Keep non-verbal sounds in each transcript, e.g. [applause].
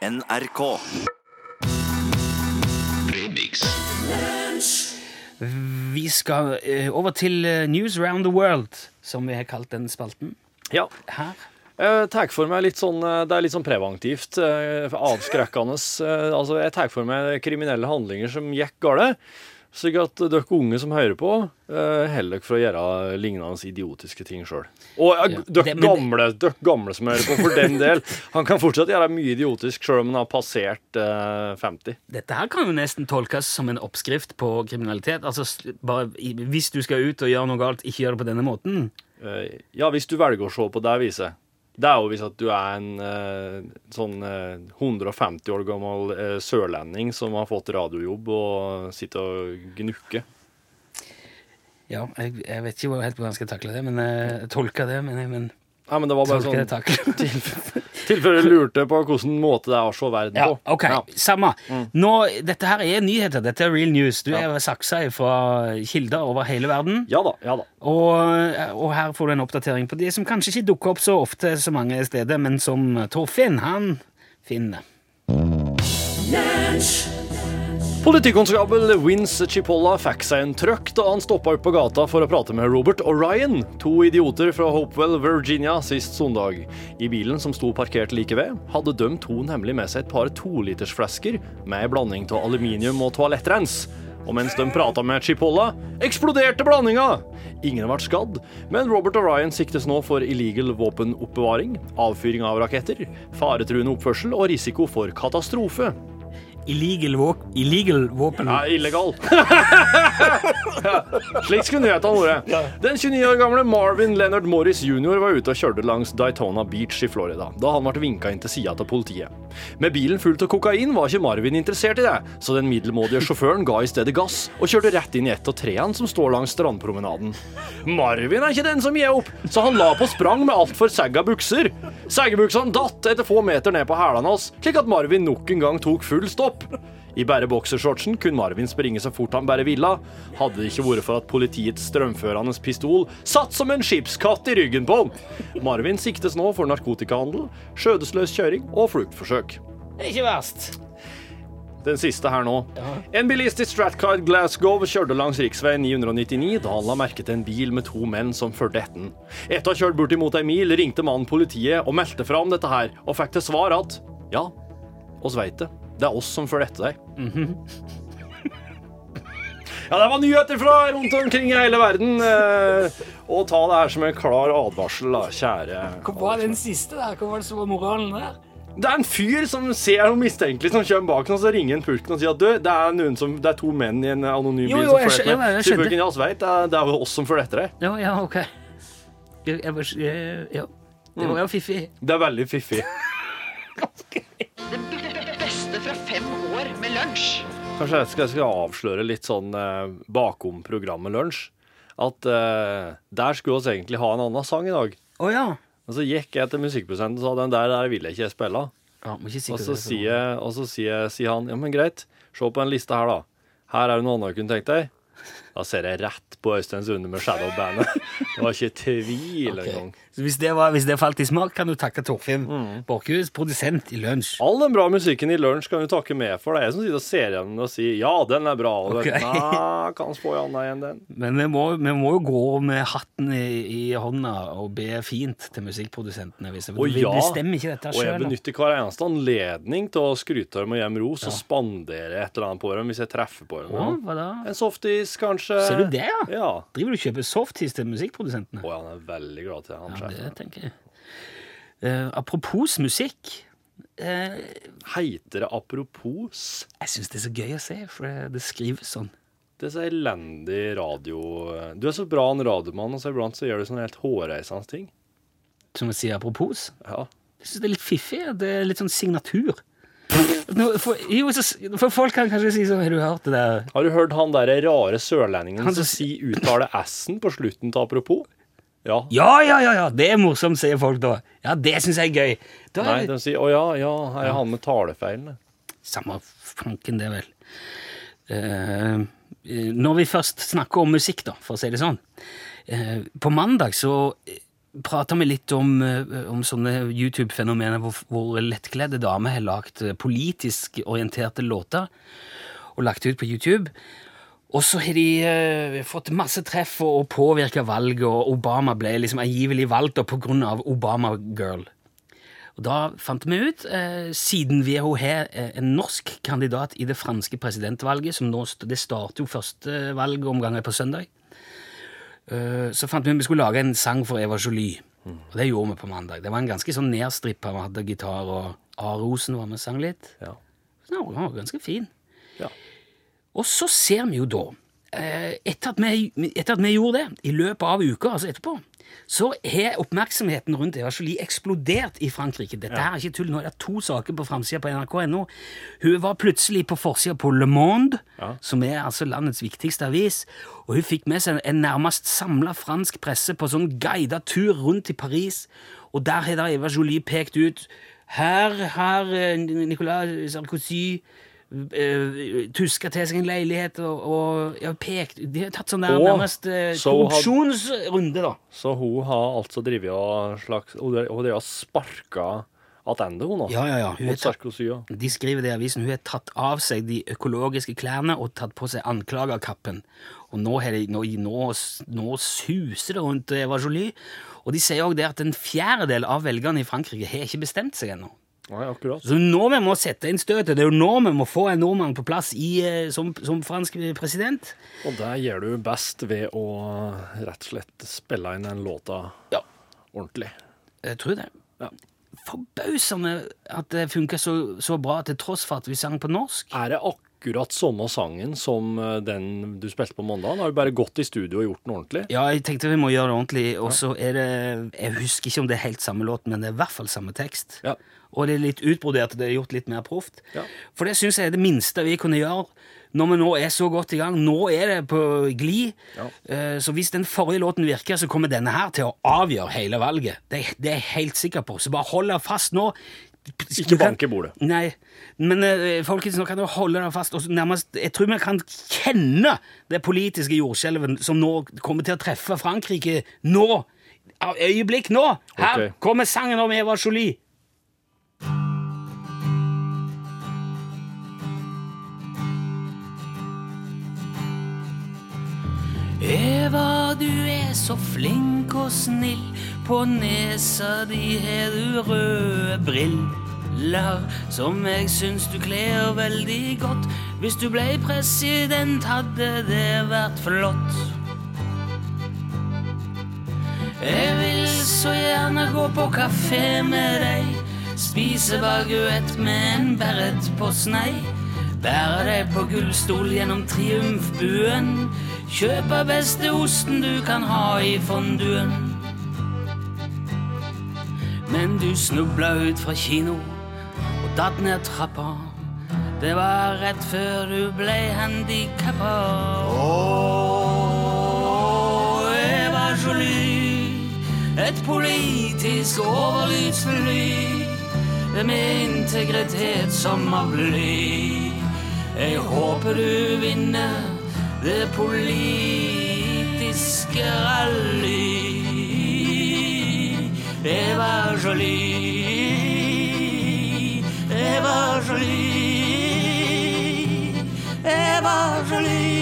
NRK. Vi skal eh, over til eh, News Around the World, som vi har kalt den spalten Ja. her. Jeg tar for meg litt sånn eh, Det er litt sånn preventivt, eh, avskrekkende. eh, Altså, jeg tar for meg kriminelle handlinger som gikk galt. Slik at dere unge som hører på, eh, holder dere for å gjøre lignende idiotiske ting sjøl. Og eh, Ja, dere gamle, dere gamle som hører på, for den del. Han kan fortsatt gjøre mye idiotisk sjøl om han har passert eh, 50. Dette her kan jo nesten tolkes som en oppskrift på kriminalitet. Altså, bare, Hvis du skal ut og gjøre noe galt, ikke gjør det på denne måten. Eh, Ja, hvis du velger å se på det viset. Det er jo hvis at du er en eh, sånn eh, 150 år gammel eh, sørlending som har fått radiojobb og sitter og gnukker. Ja, jeg, jeg vet ikke helt hvordan jeg skal takle det, men eh, jeg tolker det. Men, men Nei, men det var bare sånn [laughs] tilfelle [laughs] lurte på hvilken måte det er å se verden Ja, på. ok, samme. Nå, dette her er nyheter, dette er real news. Du er saksa fra kilder over hele verden. Ja da. ja da. Og, og her får du en oppdatering på de som kanskje ikke dukker opp så ofte så mange steder, men som Torfinn, han finner. Politikonstabel Vince Chipolla fikk seg en trøkk da han stoppa opp på gata for å prate med Robert og Ryan, to idioter fra Hopewell, Virginia, sist søndag. I bilen som sto parkert like ved, hadde de to nemlig med seg et par tolitersflasker med en blanding av aluminium og toalettrens. Og mens de prata med Chipolla, eksploderte blandinga! Ingen ble skadd, men Robert og Ryan siktes nå for illegal våpenoppbevaring, avfyring av raketter, faretruende oppførsel og risiko for katastrofe. Illegal, våp illegal våpen. Ja, illegal. ja, [laughs] slik skulle nyhetene vært. Den 29 år gamle Marvin Leonard Morris jr. var ute og kjørte langs Daytona Beach i Florida da han ble vinka inn til sida av politiet. Med bilen fullt av kokain var ikke Marvin interessert i det, så den middelmådige sjåføren ga i stedet gass og kjørte rett inn i et av trærne som står langs strandpromenaden. Marvin er ikke den som gir opp, så han la på sprang med altfor sagga bukser. Saggebuksene datt etter få meter ned på hælene hans, slik at Marvin nok en gang tok full stopp. I bare boksershortsen kunne Marvin springe så fort han bare ville. Hadde det ikke vært for at politiets strømførende pistol satt som en skipskatt i ryggen på ham. Marvin siktes nå for narkotikahandel, skjødesløs kjøring og fluktforsøk. Ikke verst. Den siste her nå. En bilist i Stratcard Glasgow kjørte langs rv. 999 da han la merke til en bil med to menn som fulgte etter den. Etter å ha kjørt bortimot ei mil, ringte mannen politiet og meldte fra om dette her, og fikk til svar at ja, oss veit det. Det er oss som følger etter deg. [laughs] Ja, det var nyheter fra rundt omkring i hele verden. eh, Og ta det her som en klar advarsel, da, kjære. Hva var den siste der? Hva var det som var moralen der? Det er en fyr som ser noe mistenkelig som kommer bak, og så ringer han pulten og sier at du, det er, som, det er to menn i en anonym bil jo, som jeg følger etter meg. Sier pulken, ja, oss vet, det er, det er jo oss som følger etter deg. Ja, ja, ok. Jeg, jeg, jeg, ja. Det var jo fiffig. Det er veldig fiffig. [laughs] Kanskje jeg skal, skal avsløre litt sånn eh, bakom programmet Lunsj. At eh, der skulle vi egentlig ha en annen sang i dag. Å ja. Og så gikk jeg til musikkprosenten og sa den der, der vil jeg ikke spille. ja må ikke si Og så er sier, og så sier, sier han ja, men greit, se på den lista her, da. Her er det noe annet du kunne tenkt deg. Da ser jeg rett på Øystein Sunde med Shadow-bandet. [laughs] Det var ikke tvil Ok. engang. Så hvis det, var, hvis det falt i smak, kan du takke Torfinn Borchhus, produsent i Lunsj. All den bra musikken i lunsj kan du takke med for. Det er jeg som sitter og ser igjen og sier ja, den er bra. Og okay. den, Nei, kan spå i annet igjen den. Men vi må, vi må jo gå med hatten i, i hånda og be fint til musikkprodusentene. Hvis det, og vi ja. bestemmer ikke dette Og jeg benytter hver eneste anledning til å skryte dem og gi dem ros og spandere et eller annet på dem hvis jeg treffer på dem. Oh, hva da? En softis, kanskje. Ser du det, ja? Ja. Driver du og kjøper softis til musikkprodusentene? Å, han er veldig glad til han Ja. Det tenker jeg. Eh, apropos musikk. eh, Heiter det apropos? jeg syns det er så gøy å se, for det, det skrives sånn. Det er så elendig radio Du er så bra en radiomann, og så iblant så gjør du sånne helt hårreisende ting. Som å si apropos. Ja. Jeg syns det er litt fiffig. Det er litt sånn signatur. Nå, for, jo, så, for folk kan kanskje si sånn Har du hørt det der Har du hørt han der rare sørlendingen Han som sier uttaler S-en på slutten til apropos? Ja. Ja, ja, ja, ja, det er morsomt, sier folk da. Ja, det syns jeg er gøy. Da Nei, de sier 'Å ja, ja, er han med talefeilene'. Samme fanken, det, vel. Uh, når vi først snakker om musikk, da, for å si det sånn. uh, på mandag så prata vi litt om, om sånne YouTube-fenomener hvor, hvor lettkledde damer har lagt politisk orienterte låter og lagt ut på YouTube. Og så har de uh, fått masse treff og, påvirka valget, og Obama ble liksom angivelig valgt pga. Obama-girl. Og da fant vi ut, uh, siden vi har uh, en norsk kandidat i det franske presidentvalget, som nå, det starter jo første valgomgang på søndag, så fant vi ut vi skulle lage en sang for Eva Jolie. Og det gjorde vi på mandag. Det var en ganske sånn nedstrippa, vi hadde gitar, og A. Rosen var med og sang litt. Ja. Så den var ganske fin. Og så ser vi jo da, eh, etter at vi, etter at vi gjorde det, i løpet av uka, altså etterpå, så har oppmerksomheten rundt Eva Jolie eksplodert i Frankrike. Dette her er ikke tull. Nå er det to saker på framsida på nrk.no. Hun var plutselig på forsida på Le Monde, Ja. som er altså landets viktigste avis, og hun fikk med seg en nærmest samla fransk presse på sånn guida tur rundt i Paris, og der har da Eva Jolie pekt ut her har eh, Nicolas Sarkozy tuska til seg en leilighet og, og ja, pekt De har tatt sånn der Og nærmest uh, korrupsjonsrunde, da. Så hun har altså drevet og slags Hun har sparka attende, hun, da. Ja, ja, ja. Hun ja. De skriver det i avisen. Hun har tatt av seg de økologiske klærne og tatt på seg anklagerkappen. Og nå, de, nå, nå, nå suser det rundt Eva Jolie. Og de sier òg det at en fjerdedel av velgerne i Frankrike har ikke bestemt seg ennå. Nei, akkurat. Så nå vi må sette inn støtet. Det er jo nå vi må få en nordmann på plass i, eh, som, som fransk president. Og det gjør du best ved å rett og slett spille inn den låta Ja. ordentlig. Jeg tror det. Ja. Forbausende at det funker så, så bra til tross for at vi sang på norsk. Er det akkurat samme sangen som eh, den du spilte på mandag? Har du bare gått i studio og gjort den ordentlig? Ja, jeg tenkte vi må gjøre det ordentlig. Og så er det Jeg husker ikke om det er helt samme låt, men det er i hvert fall samme tekst. Ja. Og det er litt utbrodert, det er gjort litt mer proft. Ja. For det syns jeg er det minste vi kunne gjøre når vi nå er så godt i gang. Nå er det på glid. Ja. Eh, Så hvis den forrige låten virker, så kommer denne her til å avgjøre hele valget. Det, det er jeg helt sikker på. Så bare hold deg fast nå. Ikke Du kan- bank i bordet. Nei, men uh, folkens, nå kan dere holde deg fast. Og nærmest, jeg tror vi kan kjenne det politiske jordskjelvet som nå kommer til å treffe Frankrike nå. Av øyeblikk nå. Her okay. kommer sangen om Eva Jolie. Eva, du er så flink og snill. På nesa di har du røde briller som jeg syns du kler veldig godt. Hvis du blei president, hadde det vært flott. Jeg vil så gjerne gå på kafé med deg. Spise baguett med en beret på snei. Bære deg på gullstol gjennom triumfbuen. Kjøpe beste osten du kan ha i fonduen. Men du snubla ut fra kino og datt ned trappa. Det var rett før du ble handikappa. Åh, Eva Jolie, et politisk overlydsfly med integritet som av bly. Jeg håper du vinner det politiske rally. Eva Jolie, Eva Jolie, Eva Jolie.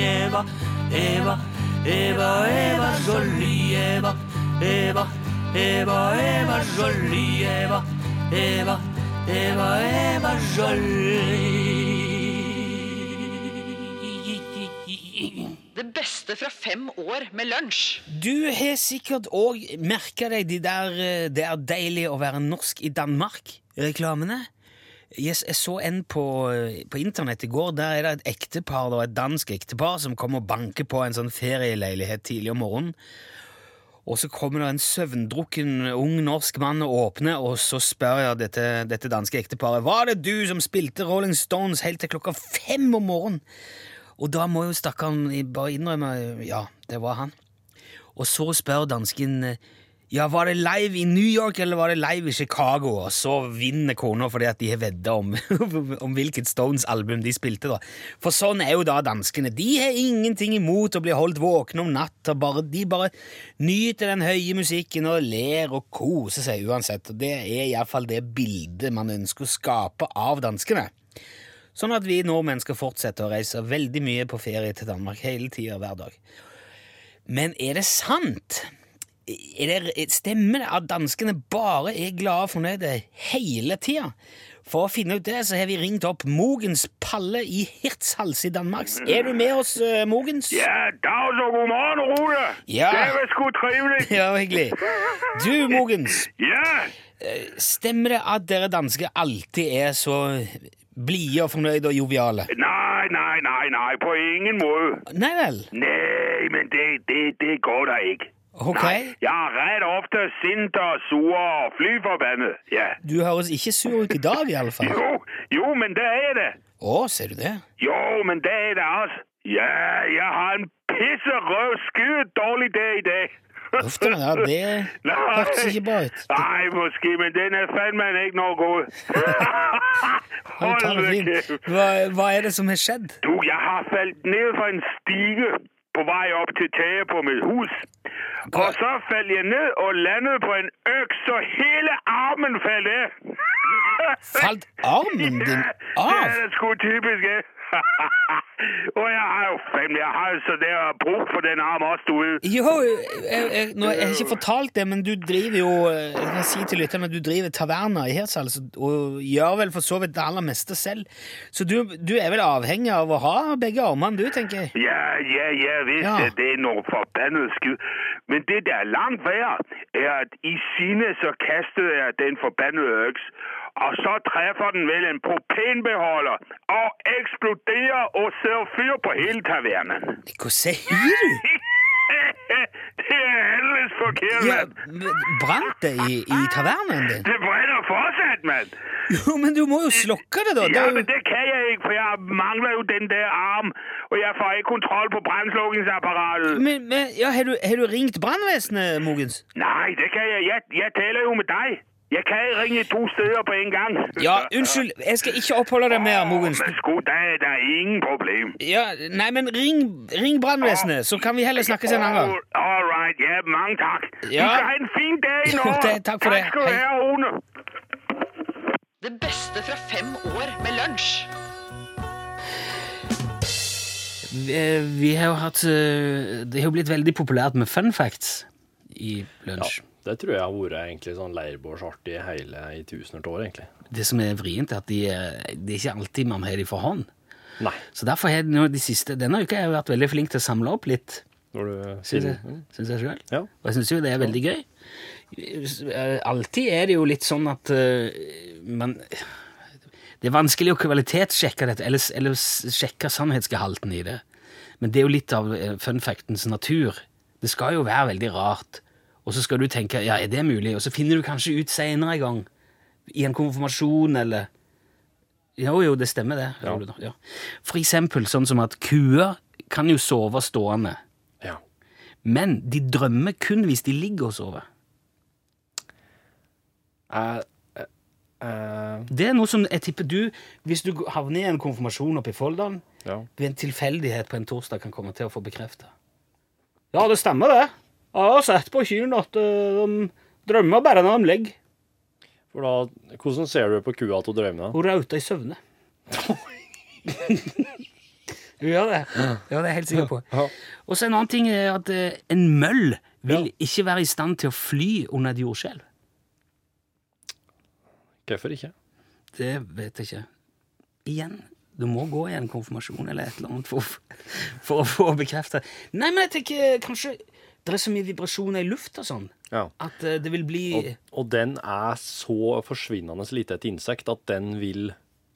Eva, Eva, Eva, Eva Jolie, Eva, Eva, Eva, Eva Jolie, Eva, Eva, Eva, Eva Jolie. Det beste fra fem år med lunsj. Du har sikkert òg merka deg de der eh, 'Det er deilig å være norsk i Danmark'-reklamene. Yes, jeg så en på, eh, på internett i går. Der er det et ektepar, et dansk ektepar som kommer og banker på en sånn ferieleilighet tidlig om morgenen. Og så kommer det en søvndrukken ung norsk mann og åpner, og så spør jeg dette, dette danske ekteparet Var det du som spilte Rolling Stones helt til klokka fem om morgenen? Og da må jo stakkaren bare innrømme ja, det var han. Og så spør dansken Ja, var det live i New York eller var det live i Chicago? Og så vinner kona fordi at de har vedda om, [laughs] om hvilket Stones-album de spilte. da. For sånn er jo da danskene. De har ingenting imot å bli holdt våkne om natta. Bare, de bare nyter den høye musikken og ler og koser seg uansett. Og Det er iallfall det bildet man ønsker å skape av danskene. Sånn at vi nordmenn skal fortsette å reise veldig mye på ferie til Danmark hele tida hver dag. Men er det sant? Er det, stemmer det at danskene bare er glade og fornøyde hele tida? For å finne ut det, så har vi ringt opp Mogens Palle i Hirtshals i Danmark. Er du med oss, eh, Mogens? Ja, dag og god morgen, Rune. Ja. Det var sgu trivelig. [laughs] Ja, hyggelig. Du, Mogens. Ja, Stemmer det at dere dansker alltid er så blide og fornøyde og joviale? Nei, nei, nei, nei, på ingen måte. Nei vel? Nei, men det, det, det går da ikke. Ok. Nei, jeg er ret ofte sint og sur og flyforbandet. Ja. Du høres ikke sur ut i dag, fall Jo, jo, men det er det. Å, ser du det? Jo, men det er det altså. Ja, jeg har en pisserød, skide dårlig dag i dag. Uff da, ja, det [laughs] hørtes ikke bra ut. Nei, måske, men den er fandme ikke noe god. Hold kæft. Hva, hva er det som har skjedd? Du, jeg har falt ned fra en stige på vei opp til taket på mitt hus. Og så falt jeg ned og landet på en øks, så hele armen falt af. [laughs] Falt armen din Ja, av? det er sgu typisk, [laughs] Jeg. og jeg har jo jeg har jo så der bruk for den armen også, du. Jo, jeg, jeg, nå, jeg har ikke fortalt det, men du driver jo eh, Jeg kan si til lytterne at du driver taverna i Hirtshals og gjør vel for så vidt det aller meste selv. Så du, du er vel avhengig av å ha begge armene, du, tenker jeg. Ja, ja, ja, visst, Ja. det er noe forbannet skudd. Men det, der er langt verre, er, at i sine så kastet jeg den forbannede øks, og så treffer den vel en propenbeholder og eksploderer og ser fyr på hele tavernen. Hva sier du? [laughs] det er helvedes forkert, Ja, men. Brant det i, i tavernen din? Det brenner fortsatt, men. Jo, men du må jo slokke det, da. Ja, men det kan jeg ikke, for jeg mangler jo den der arm, og jeg får ikke kontroll på Brannslukkingsapparatet Men, men ja, har, du, har du ringt brannvesenet, Mogens? Nei, det kan jeg. jeg. Jeg taler jo med dig. Jeg kan ringe to steder på en gang. Ja, unnskyld, jeg skal ikke oppholde deg mer, Mogensen. Det er ingen problem. Ja, nei, men ring, ring brannvesenet, så kan vi heller snakkes en annen gang. All, right, ja, mange takk. Ja. Du skal ha en fin dag [laughs] nå. takk for det. Takk skal du ha, Rune. Det beste fra fem år med lunsj. Vi, vi har jo hatt eh, Det har jo blitt veldig populært med fun facts i lunsj. Det tror jeg har vært egentlig sånn leirbålsartig hele i tusener av år, egentlig. Det som er vrient, er at de, eh, det er ikke alltid man har de for hånd. Nei, Så derfor har nå de siste, denne uka har jeg vært veldig flink til å samle opp litt, når du syns jeg, synes jeg selv. Ja. Og jeg syns jo det er veldig gøy. Alltid er det jo litt sånn at uh, man Det er vanskelig å kvalitetssjekke dette, eller, eller sjekke sannhetsgehalten i det. Men det er jo litt av eh, fun factens natur. Det skal jo være veldig rart. Og så skal du tenke ja, er det mulig? Og så finner du kanskje ut seinere en gang. I en konfirmasjon eller Jo, jo, det stemmer, det. Ja. Ja. For eksempel sånn som at kuer kan jo sove stående. Ja. Men de drømmer kun hvis de ligger og sover. Uh, uh, uh. Det er noe som jeg tipper du, hvis du havner i en konfirmasjon oppe i Folldalen, ja. ved en tilfeldighet på en torsdag kan komme til å få bekrefta. Ja, det stemmer, det. Jeg har sett på kyrne at eh, de drømmer bare når de ligger. For da, hvordan ser du på kua at hun drømmer? Hun rauter i søvne. [laughs] Hun gjør det. Ja, det er jeg helt sikker på. [laughs] Ja. Og så en annen ting er at eh, en møll vil ikke være i stand til å fly under et jordskjelv. Hvorfor ikke? Det vet jeg ikke. Igjen, du må gå i en konfirmasjon eller et eller annet for, for å få bekrefta Nei, men jeg tenker kanskje det er så mye vibrasjoner i lufta sånn Ja. at eh, det vil bli Og, og den er så forsvinnende lite et insekt at den vil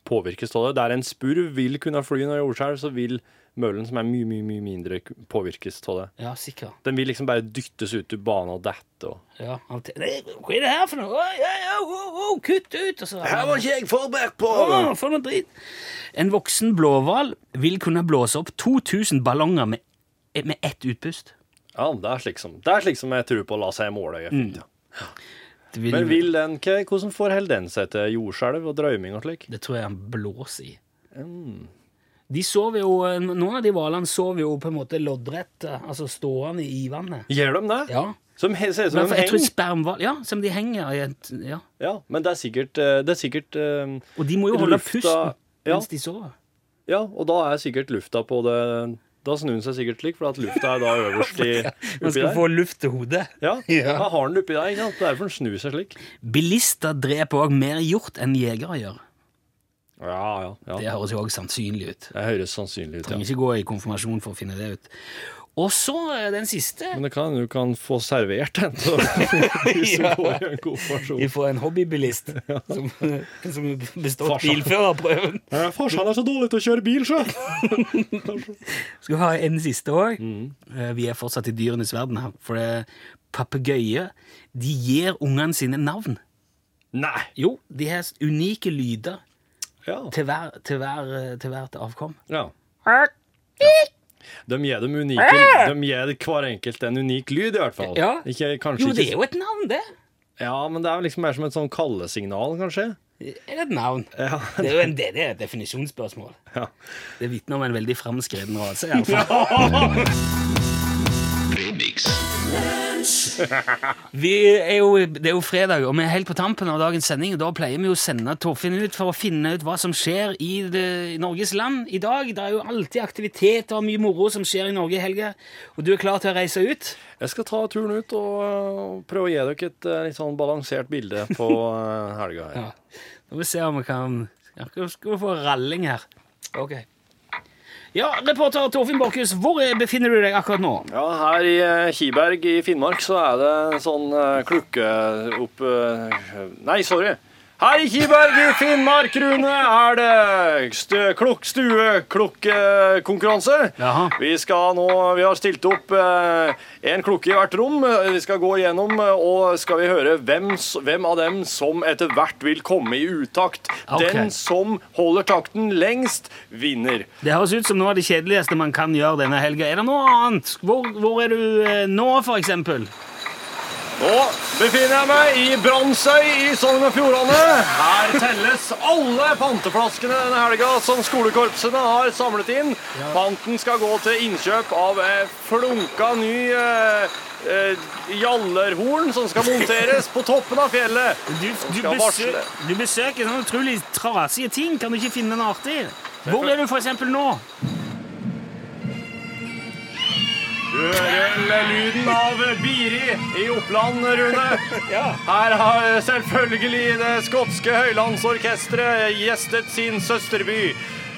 påvirkes av det. Der en spurv vil kunne fly under jordskjelv, så vil møllen, som er mye, mye, mye mindre, påvirkes av det. Ja, sikkert. Den vil liksom bare dyttes ut av banen og dette. Og... Ja. Nei, Hva er det her for noe? Oh, yeah, oh, oh, kutt ut! Og så, ikke jeg forberedt på! Oh, for noe drit! En voksen blåhval vil kunne blåse opp 2000 ballonger med, med ett utpust. Ja, det er slik som, det er slik som jeg tror på å la seg måle. Mm. Vil, Men vil den, hva- hvordan får den seg til jordskjelv og drømming og slik? det tror jeg han blåser i. Mm. De sover jo, Noen av de hvalene sover jo på en måte loddrett, altså stående i vannet. Gjør de det? Ja. Som he- ser ut som Men de henger? jeg tror spermhval Ja, som de henger i et Ja. Ja, men det er sikkert, eh, det er sikkert um, Og de må jo holde Lufta- pusten ja. mens de sover. Ja, og da er sikkert lufta på det Da snur den seg sikkert slik, for at lufta er da øverst i, [laughs] Man skal der. få luft til hodet. Ja, [laughs] Ja. da har den oppi der, ikke sant? Derfor den snur seg slik. Bilister dreper òg mer hjort enn jegere gjør. Ja, ja. ja. Det høres jo òg sannsynlig ut. Det høres sannsynlig ut, ja. Trenger ikke gå i konfirmasjon for å finne det ut. Og så eh, den siste. Men det kan, du kan få servert den Så, [laughs] [laughs] hvis går får en Vi får en hobbybilist [laughs] som, som består Farsan. bilførerprøven. Farsan er så dårlig til å kjøre bil, sjø! Skal vi ha en siste òg? Mm. Vi er fortsatt i dyrenes verden her. For papegøyer de gir ungene sine navn. Nei! Jo, de har unike lyder Ja. til, hver, til, hver, til hvert avkom. ja. De gir dem unike De gir hver enkelt en unik lyd, i hvert fall. Ja. Ikke, Jo, det er jo et navn, det. Ja, men det er jo liksom mer som et sånn kallesignal, kanskje. Eller et navn? Ja. Det er jo en, det, det er et definisjonsspørsmål. Ja. Det vitner om en veldig framskreden rase. iallfall. Vi [laughs] [laughs] er jo, det er jo fredag, og vi er helt på tampen av dagens sending. og Da pleier vi å sende Torfinn ut for å finne ut hva som skjer i, det, i Norges land i dag. Det er jo alltid aktiviteter og mye moro som skjer i Norge i helga. Og du er klar til å reise ut? Jeg skal ta turen ut og prøve å gi dere et øh, litt sånn balansert bilde på øh, [laughs] helga. her. Ja. Da må vi se om vi kan Skal vi få ralling her? Ok. Ja, reporter Torfinn Borchhus, hvor befinner du deg akkurat nå? Ja, her i eh, Kiberg i Finnmark så er det sånn eh, klukke opp eh, Nei, sorry. Her i Kiberg i Finnmark, Rune, er det stø, klokk, stueklokkekonkurranse. Jaha. Vi skal nå, vi har stilt opp eh, en klokke i hvert rom. Vi skal gå igjennom eh, og skal vi høre hvem, hvem av dem som etter hvert vil komme i utakt. Okay. Den som holder takten lengst, vinner. Det høres ut som noe av det kjedeligste man kan gjøre denne helga. Er det noe annet? Hvor, hvor er du eh, nå, for eksempel? Nå befinner jeg meg i Brandsøy i Sogn og Fjordane. Her telles alle panteflaskene denne helga som skolekorpsene har samlet inn. Panten skal gå til innkjøp av flunka ny eh, eh, jallerhorn som skal monteres på toppen av fjellet. Du, du, besø du besøker sånne utrolig trasige ting. Kan du ikke finne noe artig? Hvor er du eksempel nå? Hører lyden av Biri i Oppland, Rune. Her har selvfølgelig det skotske høylandsorkesteret gjestet sin søsterby.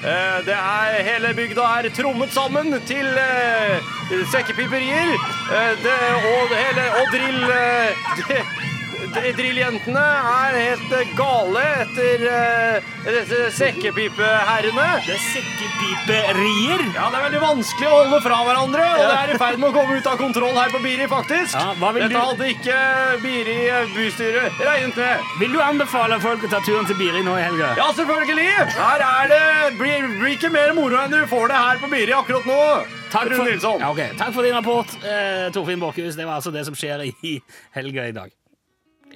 Eh, Det er, hele bygda er trommet sammen til eh, sekkepiperier. Eh, det, og, hele, og drill... Eh, det, [laughs] de- Drilljentene er helt eh, gale etter eh, disse sekkepipeherrene. Det er sekkepiperier. Ja, det er veldig vanskelig å holde fra hverandre, og det er i ferd med å komme ut av kontroll her på Biri, faktisk. Ja, hva vil Dette du- hadde ikke Biri bystyret regnet med. Vil du anbefale folk å ta turen til Biri nå i helga? Ja, selvfølgelig! Her er det blir, blir ikke mer moro enn du får det her på Biri akkurat nå. Takk for, ja, okay. Takk for din rapport, eh, Torfinn Borchhus. Det var altså det som skjer i helga i dag.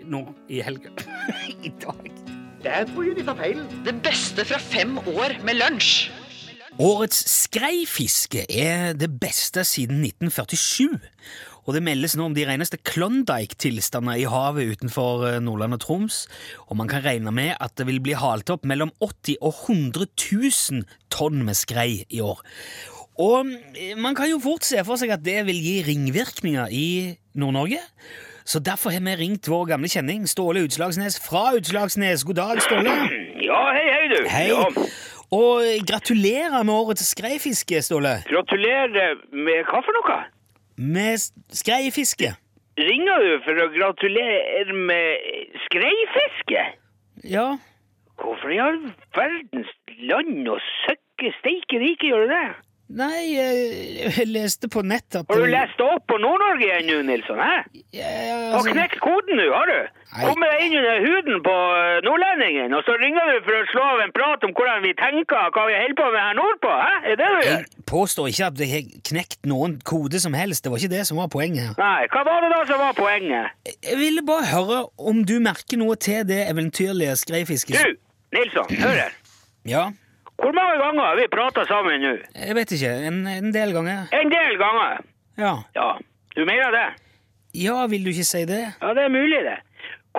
Nå i helga. [laughs] I dag. Det beste fra fem år med lunsj. Årets skreifiske er det beste siden 1947. Og det meldes nå om de reneste Klondyke-tilstander i havet utenfor eh, Nordland og Troms. Og man kan regne med at det vil bli halt opp mellom 80 og 100 000 tonn med skrei i år. Og eh, man kan jo fort se for seg at det vil gi ringvirkninger i Nord-Norge. Så derfor har vi ringt vår gamle kjenning Ståle Utslagsnes fra Utslagsnes. God dag, Ståle. Ja, hei, hei, du. Hei. Ja, Og gratulerer med årets skreifiske, Ståle. gratulerer med hva for noe? Med skreifiske. Ringer du for å gratulere med skreifiske? Ja. Hvorfor i all verdens land og søkke steike rike gjør du det? Nei, jeg, leste på nett at Har du lest det opp på Nord-Norge ennå, Nilsson? Hæ? Ja, Har altså, knekt koden nå, har du? Nei. Kommer deg inn under huden på eh, nordlendingen, og så ringer du for å slå av en prat om hvordan vi tenker, hva vi holder på med her nordpå? Hæ? Er det du gjør? jeg påstår ikke at jeg har knekt noen kode som helst. Det var ikke det som var poenget her. Nei, hva var det da som var poenget? Jeg ville bare høre om du merker noe til det eventyrlige skreifisket. Du, Nilsson, hør her. Ja, Hvor mange ganger har vi prata sammen nå? jeg vet ikke. En, en del ganger. En del ganger. Ja. Ja, du mener det? ja, vil du ikke si det? Ja, det er mulig, det.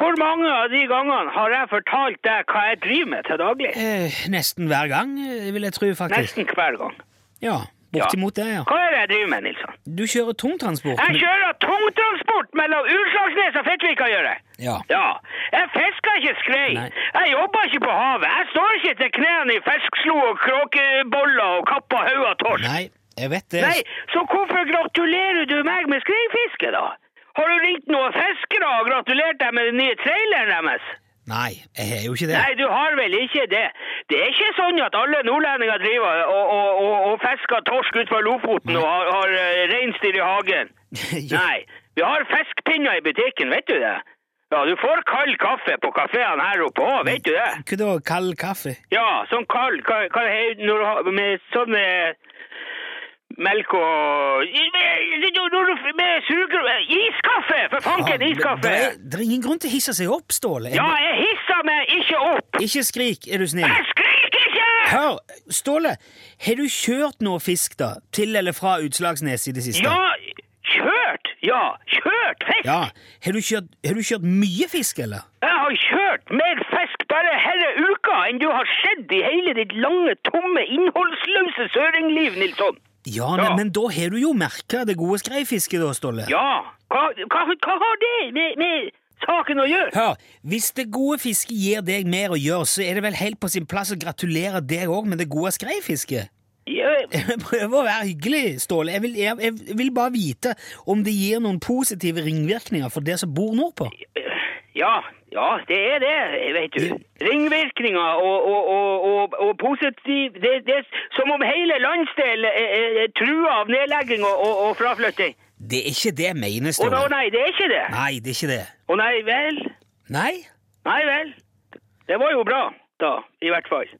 Hvor mange av de gangene har jeg fortalt deg hva jeg driver med til daglig? Eh, nesten hver gang, eh, vil jeg tro, faktisk. Nesten hver gang. Ja, bortimot det, ja. Hva er det jeg driver med, Nilsson? Du kjører tungtransport. Jeg kjører tungtransport mellom Utslagsnes og Fettvika, gjør jeg. Ja. Ja, jeg fisker ikke skrei. Nei. Jeg jobber ikke på havet. Jeg står ikke til knærne i feskslo og kråkeboller og kappa haug av torsk. Nei, jeg vet det. Nei, så hvorfor gratulerer du meg med skreifiske, da? Har du ringt noen fiskere og gratulert dem med den nye traileren deres? Nei, jeg har jo ikke det. Nei, du har vel ikke det. Det er ikke sånn at alle nordlendinger driver og, og, og, og fisker torsk utenfor Lofoten og har, har eh, reinsdyr i hagen. [laughs] Ja. Nei, vi har fiskepinner i butikken, vet du det? Ja, du får kald kaffe på kaféene her oppe òg, vet du det? Hva da? Kald kaffe? Ja, sånn kald, hva, hva, når med sånn eh, melk og med, når du- suger... Iskaffe! For fanken, iskaffe! det, er, ingen grunn til å hisse seg opp, Ståle. Ja, jeg hisser meg ikke opp! Ikke skrik, er du snill. Jeg skriker ikke! Hør, Ståle, har du kjørt noe fisk, da? Til eller fra Utslagsnes i det siste? Ja, kjørt! Ja, kjørt fisk! Ja. Har du kjørt, har du kjørt mye fisk, eller? Jeg har kjørt mer fisk bare hele uka enn du har sett i hele ditt lange, tomme, innholdsløse søringliv, Nilsson. Ja. Men, men da har du jo merka det gode skreifisket, da, Ståle. Ja, hva, hva, hva har det med, med saken å gjøre? Hør, hvis det gode fisket gir deg mer å gjøre, så er det vel helt på sin plass å gratulere deg òg med det gode skreifisket? Jeg [laughs] prøver å være hyggelig, Ståle. Jeg vil, jeg, jeg vil bare vite om det gir noen positive ringvirkninger for det som bor nordpå. ja, ja, det er det, vet du. Ringvirkninger og, og, og, og, positiv det, det er som om hele landsdelen er, er, trua av nedlegging og, fraflytting. Det er ikke det mener, Ståle. å nei, det er ikke det. Nei, det er ikke det. Å nei vel. Nei? Nei vel. Det var jo bra, da, i hvert fall.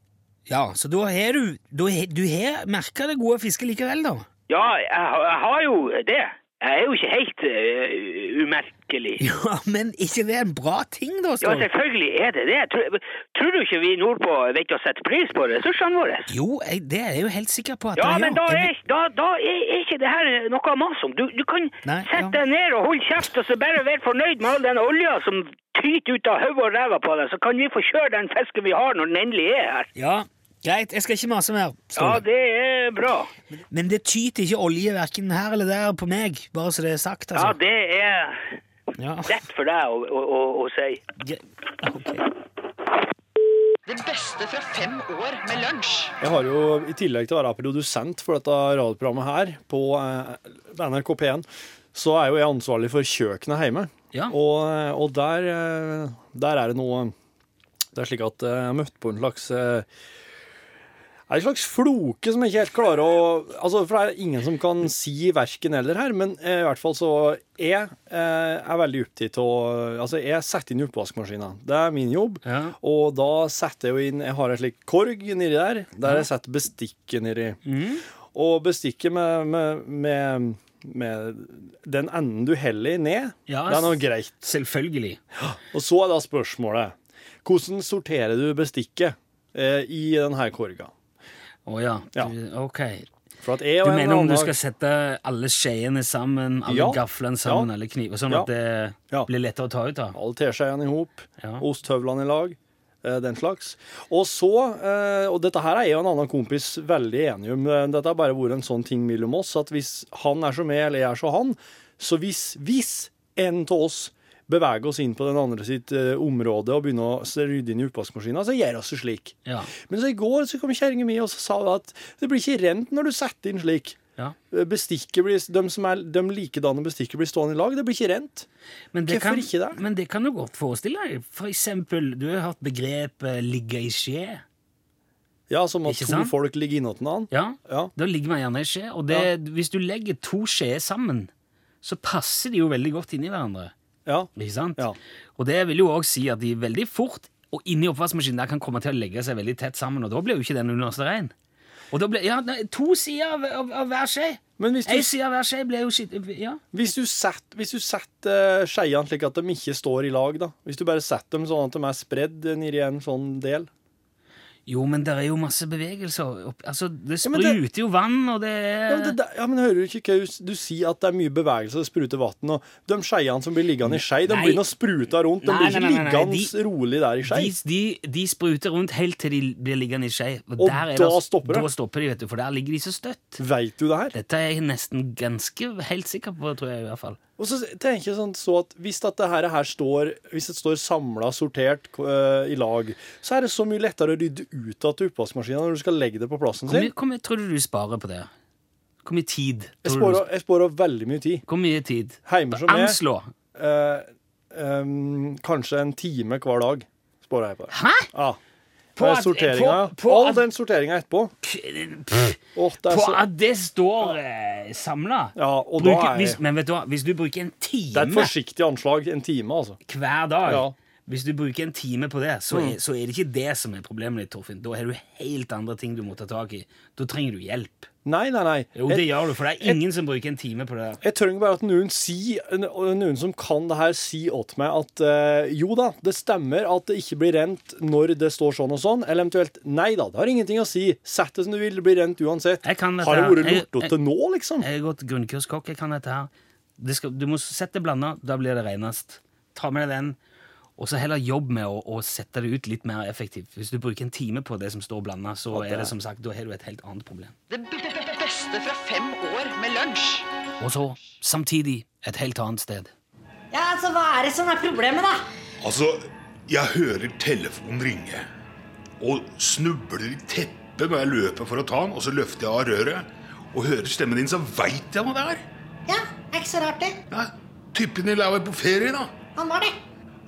Ja, så da har du Du har merka det gode fisket likevel, da? Ja, jeg, jeg har jo det. Jeg er jo ikke helt uh, umerkelig. [laughs] Ja, men ikke det er en bra ting, da, Ja, selvfølgelig er det det. Tror, tror du ikke vi nordpå vet å sette pris på ressursene våre? Jo, jeg, det er jeg jo helt sikker på at Ja, men da. Er, da, da er ikke det her noe å mase om. Du, du kan Nei, sette ja. deg ned og holde kjeft og så bare være fornøyd med all den olja som tyter ut av hodet og ræva på deg, så kan vi få kjøre den fisken vi har når den endelig er her. Ja, greit. Jeg skal ikke mase mer, Ja, det er bra. Men det tyter ikke olje verken her eller der på meg, bare så det er sagt, Ja, altså. det er Ja. lett for deg å, å, å, å si. Ja, okay. Det beste fra fem år med lunsj. Jeg har jo, i tillegg til å være produsent for dette radioprogrammet her på eh, NRK P1, så er jo jeg ansvarlig for kjøkkenet hjemme. Ja. Og, eh, og der, eh, der er det noe Det er slik at jeg har møtt på en slags er en slags floke som jeg ikke helt klarer å altså For det er ingen som kan si verken eller her, men eh, i hvert fall så Jeg eh, er veldig opptatt av Altså, jeg setter inn oppvaskmaskina. Det er min jobb. Ja. Og da setter jeg jo inn Jeg har en slik korg nedi der, der jeg setter bestikket nedi. Og bestikket med, med, med, med den enden du heller ned, Ja, det er noe greit. Selvfølgelig. [gasps] Og så er da spørsmålet Hvordan sorterer du bestikket eh, i denne korga? Å ja. Du, ok. Du mener om du skal sette alle skjeene sammen, alle Ja. gaflene sammen, Ja. alle kniver, sånn Ja. at det Ja. blir lettere å ta ut av? Alle teskjeene i hop, Ja. osthøvlene i lag, eh, den slags. Og så, eh, og dette her er jeg og en annen kompis veldig enige om, eh, dette har bare vært en sånn ting mellom oss, at hvis han er som meg, eller jeg er som han, så hvis, hvis en av oss beveger oss inn på den andre sitt uh, område og begynne å rydde inn i oppvaskmaskina, så gjør vi det slik. Ja. Men så i går så kom kjerringa mi og så sa at det blir ikke rent når du setter inn slik. ja. Bestikket blir, de, som er, de likedane bestikket blir stående i lag. Det blir ikke rent. Men det Hvorfor kan, ikke det? Men det kan du godt forestille deg. For eksempel, du har hørt begrepet 'ligge i skje'. Ja, som at to sant? folk ligger innåt en annen. Ja, Ja. Da ligger man gjerne i skje. Og det, hvis du legger to skjeer sammen, så passer de jo veldig godt inn i hverandre. Ja. Ikke sant? Ja. Og det vil jo òg si at de veldig fort og inni oppvaskmaskinen der kan komme til å legge seg veldig tett sammen, og da blir jo ikke den underste rein. Og da blir, ja, nei, To sider av, av, av hver skje. Men hvis du, side av hver skje blir jo skitt... Ja. hvis du setter, hvis du setter eh, skeiene slik at de ikke står i lag, da Hvis du bare setter dem sånn at de er spredd nedi en sånn del Jo, men det er jo masse bevegelser. Altså, det Ja, det- spruter jo vann, og det er Ja, men, det, ja, men hører du ikke hva du, sier at det er mye bevegelse, det spruter vann, og de skeiene som blir liggende i skei, de Nei. å nå spruta rundt. De Nei, blir ikke liggende rolig der i skei. de, de, de spruter rundt helt til de blir liggende i skje. Og er da det- stopper det? Da stopper de, vet du, for der ligger de så støtt. Veit du det her? Dette er jeg nesten ganske helt sikker på, tror jeg i hvert fall. Og så tenker jeg sånn så at hvis dette det her, her står Hvis det står samla, sortert uh, i lag, så er det så mye lettere å rydde ut av til oppvaskmaskinen når du skal legge det på plassen sin. hvor mye tror du du sparer på det? Hvor mye tid? Jeg sparer, jeg sparer veldig mye tid. Hvor mye tid? Heimer som Anslå. Uh, um, kanskje en time hver dag sparer jeg på det. Hæ? Ja. På at- sorteringa. på- på All den sorteringa etterpå. Er På så at det står eh, samla? Ja, og da er hvis, Men vet du hva, hvis du bruker en time Det er et forsiktig anslag. En time, altså. hver dag Ja. Hvis du bruker en time på det, så Mm. er, så er det ikke det som er problemet ditt, Torfinn. Da har du helt andre ting du må ta tak i. Da trenger du hjelp. Nei, nei, nei. Jo, det Jeg, gjør du, for det er ingen som bruker en time på det. jeg trenger bare at noen si, noen som kan det her, si åt meg at eh, jo da, det stemmer at det ikke blir rent når det står sånn og sånn. Eller eventuelt nei da, det har ingenting å si. Sett det som du vil, det blir rent uansett. Jeg Har det vært Jeg- lortete nå, liksom? Jeg har gått grunnkurskokk, jeg kan dette her. Det skal, du må sette det blanda, da blir det renest. Ta med deg den, og så heller jobb med å, å sette det ut litt mer effektivt. Hvis du bruker en time på det som står blanda, så det er det som sagt, da har du et helt annet problem. Det beste fra fem år med lunsj. Og så, samtidig, et helt annet sted. Ja, altså, Hva er det som er problemet, da? Altså, jeg hører telefonen ringe, og snubler i teppet når jeg løper for å ta den, og så løfter jeg av røret, og hører stemmen din, så veit jeg hva det er. Ja, er ikke så rart, det. Ja, Typen din er vel på ferie, da. Han var det.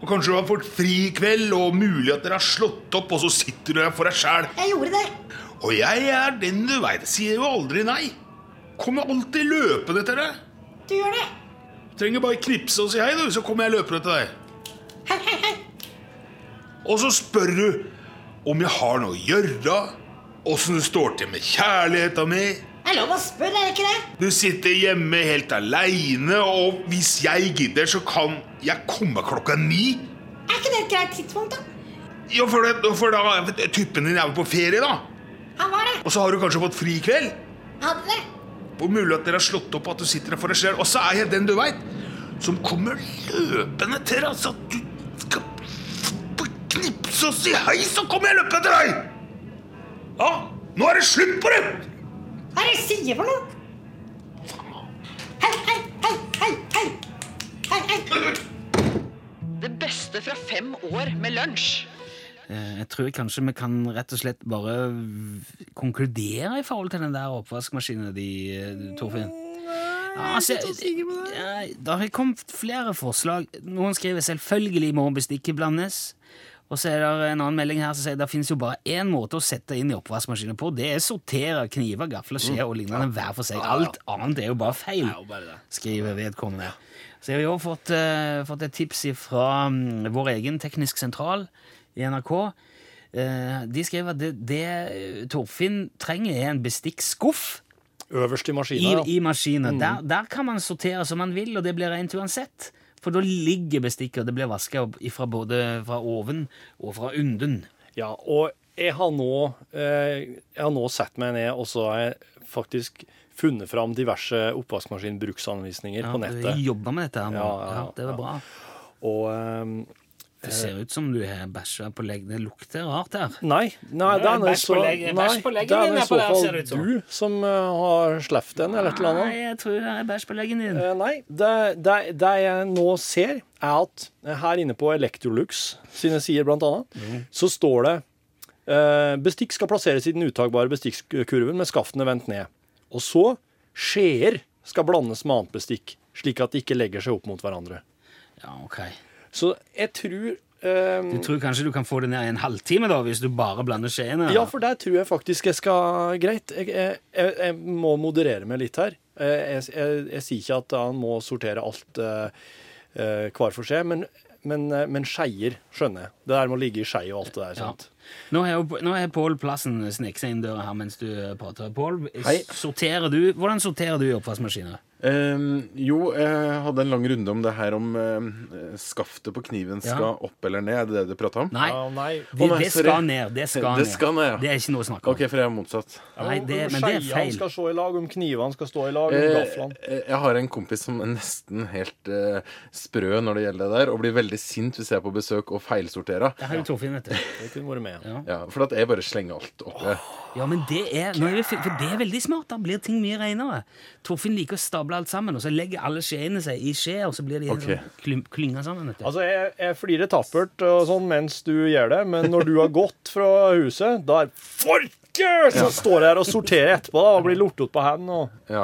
Og kanskje du har fått fri i kveld, og mulig at dere har slått opp, og så sitter du her for deg sjæl. Jeg gjorde det. Og jeg er den du veit, sier jo aldri nei. Kommer alltid løpende til deg. Du gjør det. Trenger bare knipse og si hei, du, så kommer jeg løpende til deg. Hei, hei, hei. Og så spør du om jeg har noe å gjøre, åssen det står til med kjærligheta mi. Det er lov å spørre, er det ikke det? Du sitter hjemme helt aleine, og hvis jeg gidder, så kan jeg komme klokka ni. Er ikke det et greit tidspunkt, da? Ja, for, det, for da Typen din er jo på ferie, da. Han var det. Og så har du kanskje fått fri i kveld. Hadde det. Og mulig at dere har slått opp at du sitter der for deg selv. Og så er jeg den du veit, som kommer løpende til deg. Så du skal knipse og si hei, så kommer jeg løpende til deg! Ja, nå er det slutt på det! Hva er det jeg sier for noe? Hei, hei, hei, hei, hei. Hei, hei. Det beste fra fem år med lunsj. Eh, Jeg tror kanskje vi kan rett og slett bare konkludere i forhold til den der oppvaskmaskinen di, eh, Torfinn. Ja, altså, det har kommet flere forslag. Noen skriver 'selvfølgelig må bestikket blandes'. Og så er det en annen melding her som sier det finnes jo bare én måte å sette inn i oppvaskmaskinen på. Det er sortere kniver, gafler, skjeer og lignende hver for seg. Alt annet er jo bare feil, skriver vedkommende. Så jeg har jo fått, uh, fått et tips fra um, vår egen teknisk sentral i NRK. Uh, de skriver at det, det Torfinn trenger, er en bestikkskuff Øverst i i, maskinen. ja. i maskinen. Der, der kan man sortere som man vil, og det blir rent uansett. For da ligger bestikket, og det blir vaska fra både fra oven og fra unden. Ja, og jeg har nå, eh, jeg har nå sett meg ned, og så har jeg faktisk funnet fram diverse oppvaskmaskinbruksanvisninger på Ja, nettet. Du jobber med dette her nå. Ja, ja, Ja, det var ja. bra. Og eh, Det ser ut som du har bæsja på leggen. Det lukter rart her. Nei, nei, det er så på Nei, bæsj på leggen er din er i så fall som. du som eh, har sluppet den, eller et eller Nei, jeg tror det er bæsj på leggen din. Eh, nei, det, det, det jeg nå ser, er at her inne på Electrolux sine sider, blant annet, Mm. så står det eh, bestikk skal plasseres i den uttagbare bestikkurven med skaftene vendt ned. Og så skjeer skal blandes med annet bestikk, slik at de ikke legger seg opp mot hverandre. Ja, ok. Så jeg tror Um, Du tror kanskje du kan få det ned i en halvtime da, hvis du bare blander skjeene? Ja, for der tror jeg faktisk jeg skal Greit, jeg, jeg, jeg, må moderere meg litt her. Eh, Jeg, jeg, sier ikke at han må sortere alt eh, hver for seg, men, men, men skeier skjønner jeg. Det der med å ligge i skei og alt det der. Sant? Jo- nå har Pål Plassen sneket seg inn døra her mens du prater. Pål, sorterer du, hvordan sorterer du i oppvaskmaskiner? Ehm, jo, jeg hadde en lang runde om det her om ehm, skaftet på kniven Ja. skal opp eller ned. Er det det du prata om? Nei, Ja, nei. det, nei, det skal ned. Det skal Det ned. skal ned, ja. Det er ikke noe å snakke om. OK, for jeg er motsatt. Nei, det, Om men det er skeiene skal stå i lag, om knivene skal stå i lag, om Eh, gaflene. jeg har en kompis som er nesten helt eh, sprø når det gjelder det der, og blir veldig sint hvis jeg er på besøk og feilsorterer. Det har jo Torfinn, vet du. Det kunne vært med. Ja. Ja, for at jeg bare slenger alt oppi. Ja, men det er, fi- for det er veldig smart. Da blir ting mye renere. Torfinn liker å stable alt sammen, og så legger alle skjeene seg i skje, og så blir de okay. sånn klynga sammen. Altså, jeg, jeg flirer tappert og sånn mens du gjør det, men når du har gått fra huset, da er Forke! Så står jeg her og sorterer etterpå da, og blir lortet på hendene. Og... Ja.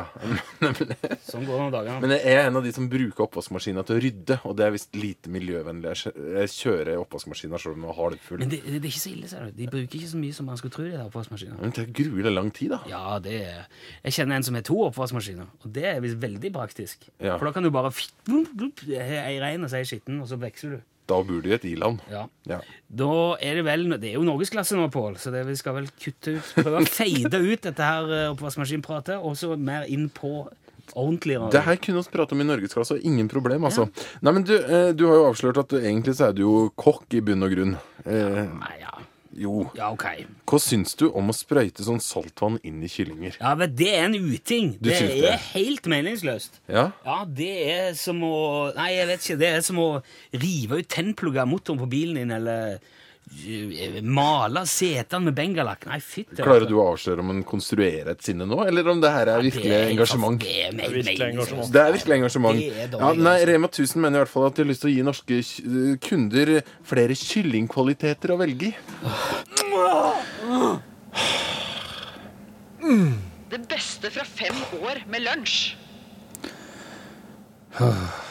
[laughs] Sånn går det noen dager. Men jeg er en av de som bruker oppvaskmaskina til å rydde, og det er visst lite miljøvennlig. Jeg kjører oppvaskmaskina selv om den er halvfull. Men det, det er ikke så ille, ser du. De bruker ikke så mye som man skulle tro. de. Men det er gruelig lang tid, da. Ja, det er Jeg kjenner en som har to oppvaskmaskiner, og det er visst veldig praktisk. Ja. For da kan du bare Ei rein og så ei skitten, og så veksler du. Da bor du i et i-land. Ja. Ja. Da er det vel Det er jo norgesklasse nå, Pål, så det, vi skal vel kutte ut Prøve å fade ut dette her eh, oppvaskmaskinpratet, og så mer inn på ordentlig. Det her kunne vi prate om i norgesklasse, og ingen problem, altså. Nei, men du, eh, du har jo avslørt at du, egentlig så er du jo kokk i bunn og grunn. Eh, Nei, ja. Jo. ja, ok. Hva syns du om å sprøyte sånn saltvann inn i kyllinger? Ja, men Det er en uting. Du det syns er det? helt meningsløst. Ja? Ja, det er som å Nei, jeg vet ikke. Det er som å rive ut tennplugger av motoren på bilen din, eller male setene med bengalakk. Nei, fytti. Klarer du å avsløre om en konstruerer et sinne nå, eller om det her er virkelig engasjement? Det er, er virkelig engasjement. Det er virkelig engasjement. Er Ja, nei. Rema 1000 mener i hvert fall at de har lyst til å gi norske kunder flere kyllingkvaliteter å velge i. Det beste fra fem år med lunsj. [sighs] [sighs] [sighs]